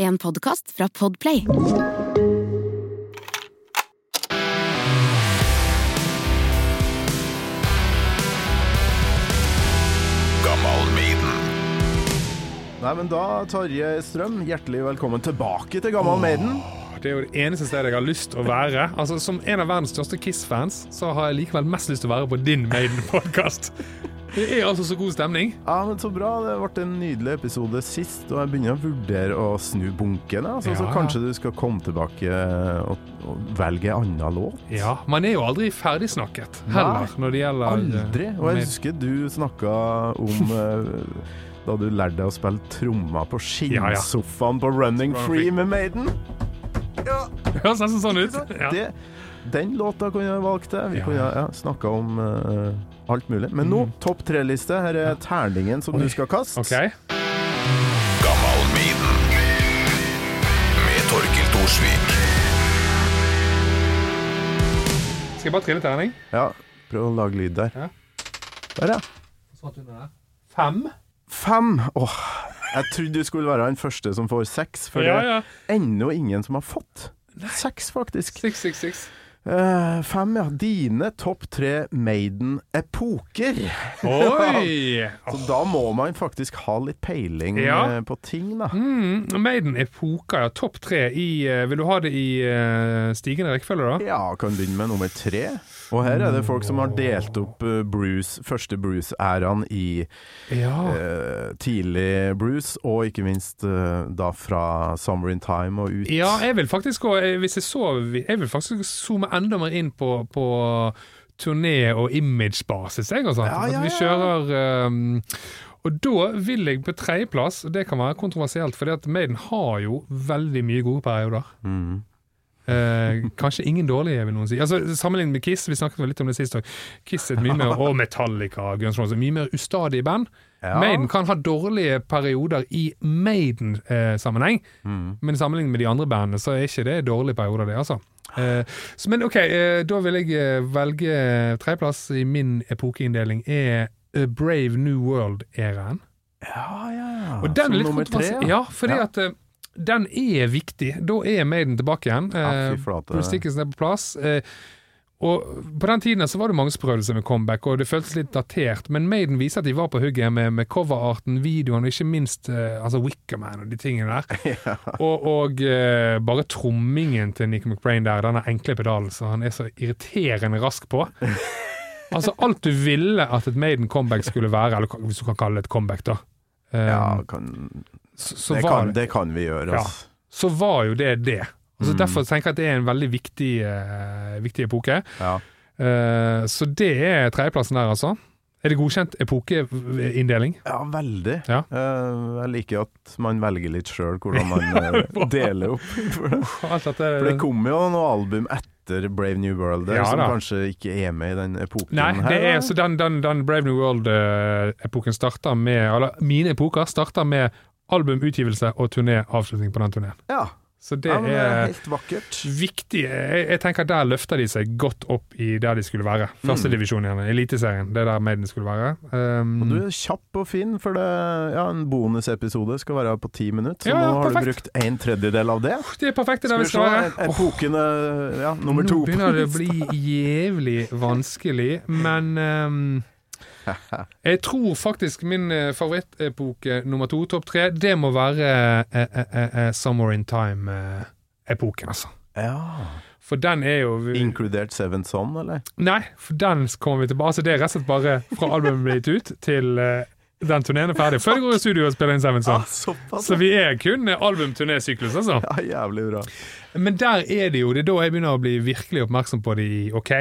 En podkast fra Podplay. Nei, men da, Tarjei Strøm, hjertelig velkommen tilbake til Gammal Maiden. Det er jo det eneste stedet jeg har lyst til å være. Altså, Som en av verdens største Kiss-fans, så har jeg likevel mest lyst til å være på din Maiden-podkast. Det er altså så god stemning. Ja, men Så bra. Det ble en nydelig episode sist, og jeg begynner å vurdere å snu bunken. Altså, Så Ja. kanskje du skal komme tilbake og, og velge en annen låt? Ja, Man er jo aldri ferdigsnakket heller Nei, når det gjelder eh, Aldri. Og jeg husker du snakka om eh, da du lærte deg å spille trommer på Ja, ja. skinnsofaen på Running Free med Maiden. Det høres nesten sånn ut. Ja. Det, den låta kunne jeg valgt til. Vi Ja, kunne ja. ja, snakka om eh, alt mulig. Men nå, Mm. topp tre-liste. Her er terningen som Oi. du skal kaste. Okay. Gammalmiden med Torkil Thorsvik. Skal jeg bare trille terning? Ja, prøv å lage lyd der. Ja. Der, ja. Fem. Fem! Åh, jeg trodde du skulle være den første som får seks, for Ja, det er ennå ingen som har fått. Seks, faktisk. Six, six, six. Eh, fem, ja. Dine topp tre Maiden-epoker. Oi! Så da må man faktisk ha litt peiling Ja. eh, på ting, da. Mm, Maiden-epoker, ja. Topp tre i eh, Vil du ha det i uh, stigende rekkefølge, da? Ja, kan begynne med nummer tre. Og her er det folk som har delt opp eh, Bruce, første Bruce-æraen i Ja. eh, tidlig Bruce, og ikke minst eh, da fra Summer in Time og ut. Ja, jeg vil faktisk gå eh, Hvis jeg så Jeg vil faktisk zoome enda mer inn på, på turné- og imagebasis, jeg, altså. Ja, ja, At vi kjører um, Og da vil jeg på tredjeplass, og det kan være kontroversielt, fordi at Maiden har jo veldig mye gode perioder. Mm. Eh, kanskje ingen dårlige, vil noen si. Altså, Sammenlignet med Kiss, vi snakket litt om det sist òg. Kiss er et mye mer, og Metallica, Guns Roses, mye mer ustadige band. Ja. Maiden kan ha dårlige perioder i Maiden-sammenheng, Mm. men sammenlignet med de andre bandene, så er ikke det dårlige perioder, det, altså. Eh, så, men OK, eh, da vil jeg eh, velge tredjeplass i min epokeinndeling er A Brave New World-æraen. Ja, ja. Og den Som er litt nummer tre. Ja, fordi Ja. at eh, den er viktig. Da er Maiden tilbake igjen. Ja, Eh, Dickinson er på plass. Eh, og på den tiden så var det mange som prøvde seg med comeback, og det føltes litt datert. Men Maiden viser at de var på hugget med, med coverarten, videoen, og ikke minst uh, altså Wickerman og de tingene der. Og, og uh, bare trommingen til Nico McBrain der, denne enkle pedalen som han er så irriterende rask på. Altså alt du ville at et Maiden comeback skulle være, eller hvis du kan kalle det et comeback, da. Um, Ja, kan, så, så, det, var kan, det, det kan vi gjøre. Ja. Altså. så var jo det det. Altså Mm. Derfor tenker jeg at det er en veldig viktig, uh, viktig epoke. Ja. Uh, så det er tredjeplassen der, altså. Er det godkjent epokeinndeling? ja, veldig. Ja. Uh, jeg liker at man velger litt sjøl hvordan man deler opp. For det, for det kommer jo noe album etter Brave New World der, Ja, som kanskje ikke er med i den epoken Nei, her. det er, så den, den, den Brave New World-epoken starter med Eller mine epoker starter med albumutgivelse og turnéavslutning på den turneen. ja. Så det ja, det er er helt vakkert. viktig. Jeg, jeg tenker Der løfter de seg godt opp i der de skulle være. Førstedivisjon igjen, Eliteserien. Det er der Maiden skulle være. Um, Og du er kjapp og fin, for det, ja, en bonusepisode skal være på ti minutter. Så Ja, nå har perfekt. du brukt en tredjedel av det. det er perfekt, det Skal der vi skal være. epoken eh, ja, nummer Nå to. Nå begynner det å bli jævlig vanskelig, men ehm, jeg tror faktisk min eh, favorittepoke nummer to, topp tre, det må være eh, eh, eh, eh, Summer in Time-epoken, altså. Ja. For den er jo Inkludert Seven Son, eller? Nei, for den kommer vi tilbake Altså, det er rett og slett bare fra albumet ble gitt ut til eh, den turneen er ferdig. Før de går i studio og spiller inn Seven Son. Ah, Så vi er kun album-turnésyklus, altså. Ja, jævlig bra. Men der er det jo, det er da jeg begynner å bli virkelig oppmerksom på de OK,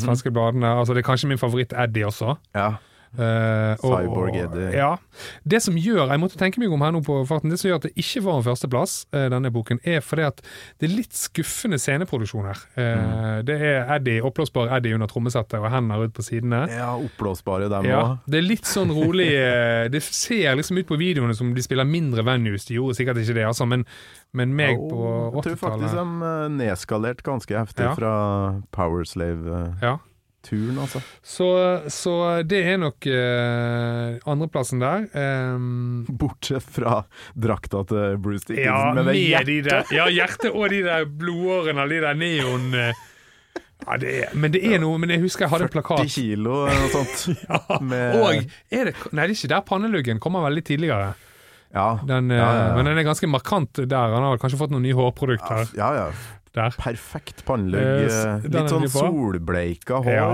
svenske bladene. Altså Det er kanskje min favoritt Eddie også. Ja. Eh, og- Cyborg Eddie. Ja. Det som gjør, jeg måtte tenke meg om her nå på farten, det som gjør at det ikke var en førsteplass, uh, denne boken, er fordi at det er litt skuffende sceneproduksjon her. Uh, Mm. Det er Eddie, oppblåsbar Eddie under trommesettet og hender ut på sidene. ja, oppblåsbare dem òg. Ja, det er litt sånn rolig eh, Det ser liksom ut på videoene som de spiller mindre venues. De gjorde sikkert ikke det, altså, men, men meg på Jeg tror faktisk 80-tallet de nedskalert ganske heftig Ja. fra Powerslave. eh. Ja. Turen, altså. Så, så det er nok eh, andreplassen der. Ehm, Bortsett fra drakta til Bruce Dickinson ja, med det hjertet. de der Ja, hjertet og de der blodårene og de der neon... eh, ja, det er, men det er noe Men jeg husker jeg hadde en 40 plakat. kilo eller noe sånt. med, Og er det Nei, det er ikke der panneluggen kommer veldig tidligere. Ja, Den, eh, ja, ja, ja. Men den er ganske markant der. Han har kanskje fått noen nye hårprodukter ja, ja. der. Perfekt pannelugg. Eh, eh, Litt sånn solbleika hår. Ja.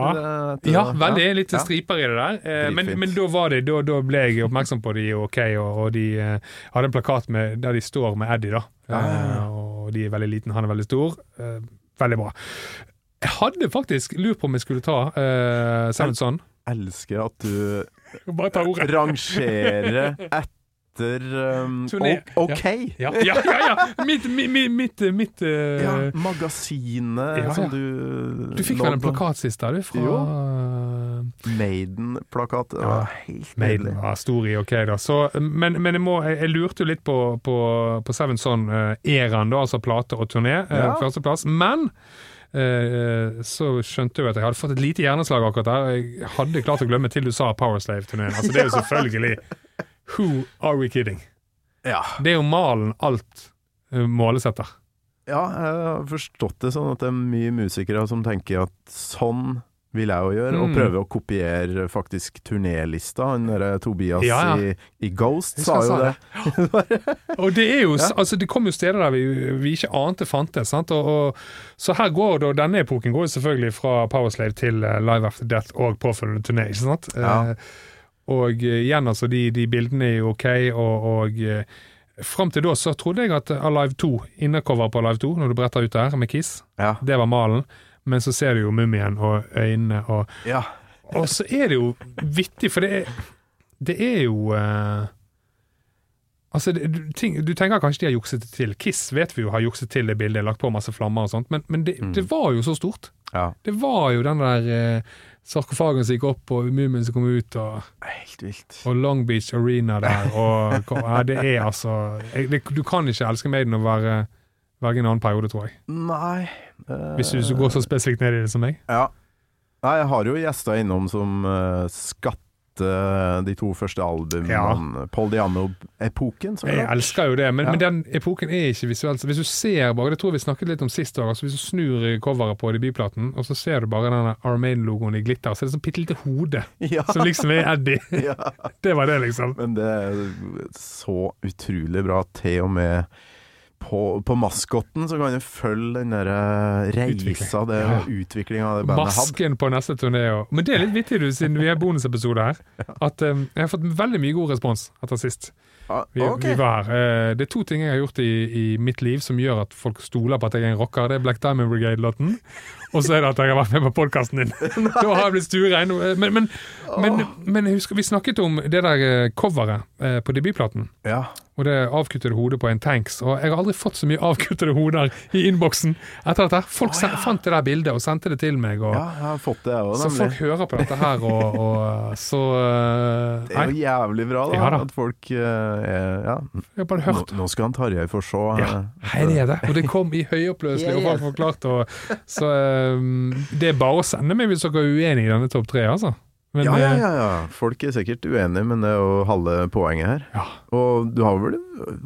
eh, Ja, veldig. Litt Ja. striper i det der. Eh, Men, men da, var det, da, da ble jeg oppmerksom på de OK, og, og de eh, hadde en plakat med, der de står med Eddie, da. Eh, og de er veldig liten, han er veldig stor. Eh, veldig bra. Jeg hadde faktisk lurt på om jeg skulle ta uh, Sevenson. Elsker at du rangerer etter um, OK. Ja, ja, ja! ja. Mitt, mitt, mitt, mitt uh, Ja, magasinet Ja, som du Du fikk vel en plakat sist, da, du? Fra Jo. eh, Maiden-plakat. Ja. helt Maiden var stor i, ok da. Så, men men jeg, må, jeg, jeg lurte jo litt på, på, på Seven Son-æraen, da, altså plate og turné. eh, Ja. Førsteplass. Men eh, så skjønte jeg at jeg hadde fått et lite hjerneslag akkurat der. Jeg hadde klart å glemme til du sa Powerslave-turneen. Altså, det er jo selvfølgelig Who are we kidding? Ja. Det er jo malen alt eh, målesetter. ja, jeg har forstått det sånn at det er mye musikere som tenker at sånn vil jeg jo gjøre, og Mm. prøve å kopiere faktisk turnélista. Han derre Tobias Ja, ja. I, i Ghost sa jo det. Og det er jo, Ja. altså det kom jo steder der vi, vi ikke ante fantes. Sant? Og, og, så her går da, denne epoken går jo selvfølgelig fra Powerslave til eh, Live After Death og påfølgende turné. ikke sant? Ja. Eh, og eh, igjen, altså, de, de bildene er jo ok, og, og eh, fram til da så trodde jeg at Alive 2, innercover på Alive 2, når du bretter ut der med Kiss, Ja. det var malen. Men så ser du jo mummien og øynene og ja. og så er det jo vittig, for det er, det er jo uh, Altså, du, ting, du tenker kanskje de har jukset det til. Kiss vet vi jo har jukset til det bildet, lagt på masse flammer og sånt, men, men det, Mm. det var jo så stort. Ja. Det var jo den der eh, sarkofagen som gikk opp, og mumien som kom ut, og, Helt vilt. og Long Beach Arena der, og ja, Det er altså jeg, det, Du kan ikke elske Maiden og være velge en annen periode, tror jeg. Nei eh, Hvis du, går så spesifikt ned i det som meg. Ja. Nei, jeg har jo gjester innom som uh, skatter de to første albumene. Ja. Paul Diano-epoken. Jeg elsker jo det, men, Ja. men den epoken er ikke visuelt. Hvis du ser bare, det tror jeg vi snakket litt om sist år, altså hvis du snur coveret på debutplaten, og så ser du bare denne Armain-logoen i glitter, så er det sånn bitte lite hode Ja. som liksom er Eddie. Det var det, liksom. Men det er så utrolig bra, til og med på, på maskotten så kan du følge den der eh, reisa, det Ja. utviklinga det bandet hadde. Masken på neste turné òg. Men det er litt vittig, du, siden vi er bonusepisode her, at um, jeg har fått veldig mye god respons etter sist. Ah, Vi, okay. vi var her. Eh, Det er to ting jeg har gjort i, i mitt liv som gjør at folk stoler på at jeg er en rocker. Det er Black Diamond Brigade-låten, og så er det at jeg har vært med på podkasten din. da har jeg blitt stuerein. Men, men, men, men husker vi snakket om det der coveret på debutplaten. Ja. Og det avkuttede hodet på en tanks. Og jeg har aldri fått så mye avkuttede hoder i innboksen etter dette. Folk sen- fant det der bildet og sendte det til meg. Og, ja, jeg har fått det, også, så folk hører på dette her, og, og så uh, Det er jo jævlig bra, da. Ja da. At folk uh, er Ja, nå, nå skal han Tarjei få se. Ja, eh, her er det. Og det kom i høyoppløselig, og folk forklart Og, så um, det er bare å sende meg hvis dere er uenige i denne topp tre, altså. Men, ja, ja, eh, ja, ja. Folk er sikkert uenige, men det er jo halve poenget her. Ja. Og du har vel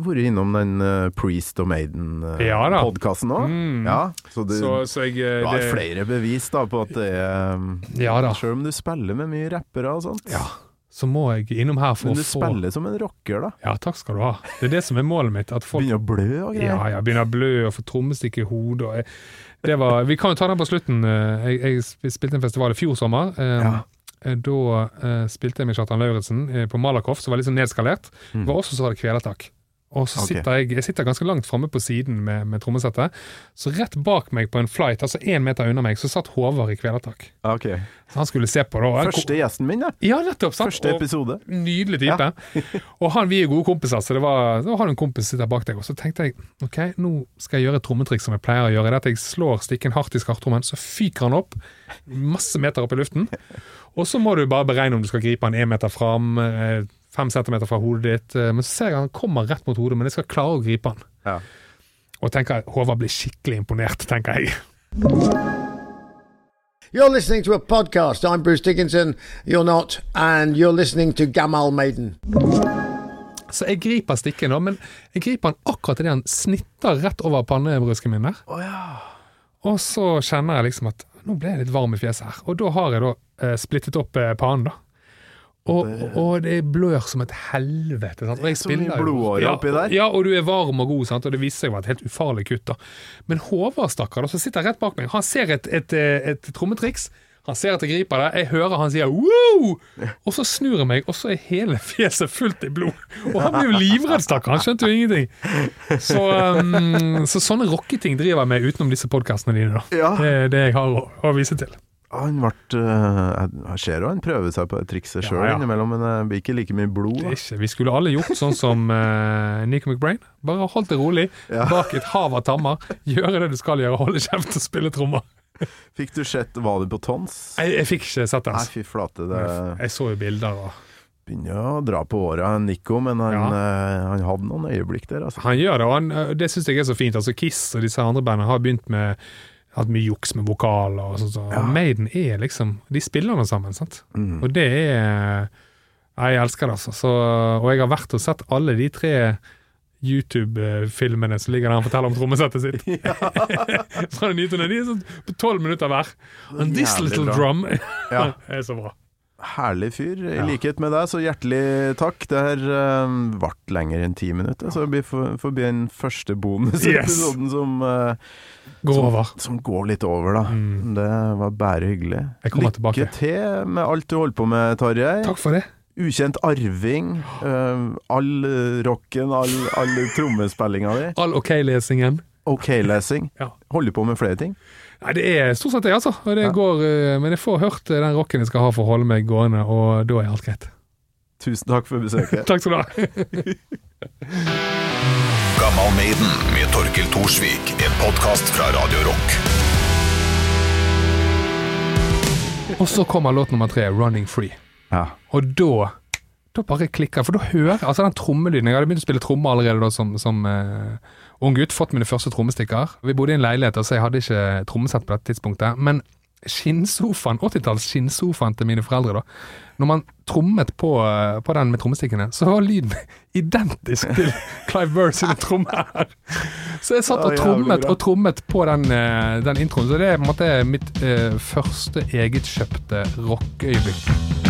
vært innom den eh, Priest og. Maiden-podkasten òg? Mm. Ja, så du, Så, så jeg eh, du har det- flere bevis da på at det er Ja da. Selv om du spiller med mye rappere og sånt. Ja, så må jeg innom her for Men du spiller som en rocker, da. Ja, takk skal du ha. Det er det som er målet mitt. At folk Begynner å blø og greier. Ja, ja, begynner å blø og få trommestikk i hodet. og jeg- Det var, vi kan jo ta den på slutten. Eh, Jeg, jeg spilte en festival i fjor sommer. Um... Ja. Eh, Da eh, spilte jeg med Kjartan Lauritzen eh, på Malakoff, som var litt sånn nedskalert. Mm. Var også så var det kvelertak. Og så Ok. sitter jeg, jeg sitter ganske langt framme på siden med, med trommesettet. Så rett bak meg på en flight, altså én meter unna meg, så satt Håvard i kvelertak. Okay. Så han skulle se på det. Første gjesten min, da. Ja, nettopp. sant? Første Og- episode. Nydelig type. og han, vi er gode kompiser, så det var, da har du en kompis sitter bak deg. Og så tenkte jeg ok, nå skal jeg gjøre et trommetrikk som jeg pleier å gjøre. Det at jeg slår stikken hardt i skarptrommen, så fyker han opp, masse meter opp i luften. Og så må du bare beregne om du skal gripe han én meter fram, eh, fem centimeter fra hodet ditt. eh, Men så ser jeg han kommer rett mot hodet, men jeg skal klare å gripe han. Ja. Og tenker Håvard blir skikkelig imponert, tenker jeg. You're listening to a podcast. I'm Bruce Dickinson. You're not. And you're listening to Gamal Maiden. Så jeg griper stikken, da, men jeg griper den akkurat idet han snitter rett over pannebrusken min der. Og så kjenner jeg liksom at nå ble jeg litt varm i fjeset her. Og da har jeg da eh, splittet opp eh, pannen, da. Og, og det blør som et helvete. Sant? Og jeg spiller jo- ja. Ja, og du er varm og god, sant? og det viser seg å være et helt ufarlig kutt. da. Men Håvard, stakkar, som sitter rett bak meg, han ser et, et, et, et trommetriks. Han ser at jeg griper det, jeg hører han sier 'wow', og så snur jeg meg, og så er hele fjeset fullt i blod. Og han blir jo livredd, stakkar, han skjønte jo ingenting. Så, um, så sånne rocketing driver jeg med utenom disse podkastene dine, da. Ja. Det er det jeg har å, å vise til. Han ble eh, Jeg ser jo han prøver seg på det trikset sjøl ja. innimellom, men det blir ikke like mye blod. Ikke. Vi skulle alle gjort sånn som uh, Nico McBrain. Bare holdt det rolig, Ja. bak et hav av tammer. Gjøre det du skal gjøre, holde kjeft og spille trommer. Fikk du sett Var det på tons? Jeg, jeg fikk ikke sett det. Nei, Altså. fy flate. Det Jeg så jo bilder. Og begynner å dra på åra, Nico, men han, Ja. eh, han hadde noen øyeblikk der, altså. han gjør det, og han, eh, det syns jeg er så fint. Altså Kiss og disse andre bandene har begynt med hatt mye juks med vokaler og sånt. Så. Ja. Maiden er liksom De spiller nå sammen, sant. Mm. Og det er Jeg elsker det, altså. Så, og jeg har vært og sett alle de tre YouTube-filmene som ligger der han forteller om trommesettet sitt. Fra er det turneen. De er sånn på tolv minutter hver. And this little drum Ja. er så bra. Herlig fyr. I likhet med deg, så hjertelig takk. Det her uh, vart lenger enn ti minutter, så vi får bli forbi den første bonusepisoden som, uh, Går som, over. som går litt over, da. Mm. Det var bare hyggelig. Lykke tilbake. til med alt du holder på med, Tarjei. Takk for det. Ukjent arving. uh, all eh, rocken, all, all trommespillinga di. All OK-lesingen. OK-lesing. Ja. Holder på med flere ting. Nei, det er stort sett det, altså. Og det Ja. går, eh, men jeg får hørt eh, den rocken jeg skal ha for å holde meg gående, og da er alt greit. Tusen takk for besøket. Takk skal du ha. Gammal Maiden med Torkil Thorsvik. En podkast fra Radio Rock. Og så kommer låt nummer tre, 'Running Free'. Ja. Og da da bare klikker For da hører jeg altså den trommelyden Jeg hadde begynt å spille trommer allerede da som, som eh, ung gutt. Fått mine første trommestikker. Vi bodde i en leilighet, så jeg hadde ikke trommesett på dette tidspunktet. Men skinnsofaen, 80-talls skinnsofaen til mine foreldre, da. Når man trommet på, eh, på den med trommestikkene, så var lyden identisk til Clive Burr sine trommer. Så jeg satt og trommet og trommet på den, eh, den introen. Så det er på en måte mitt uh, første egetkjøpte rockeøyeblikk.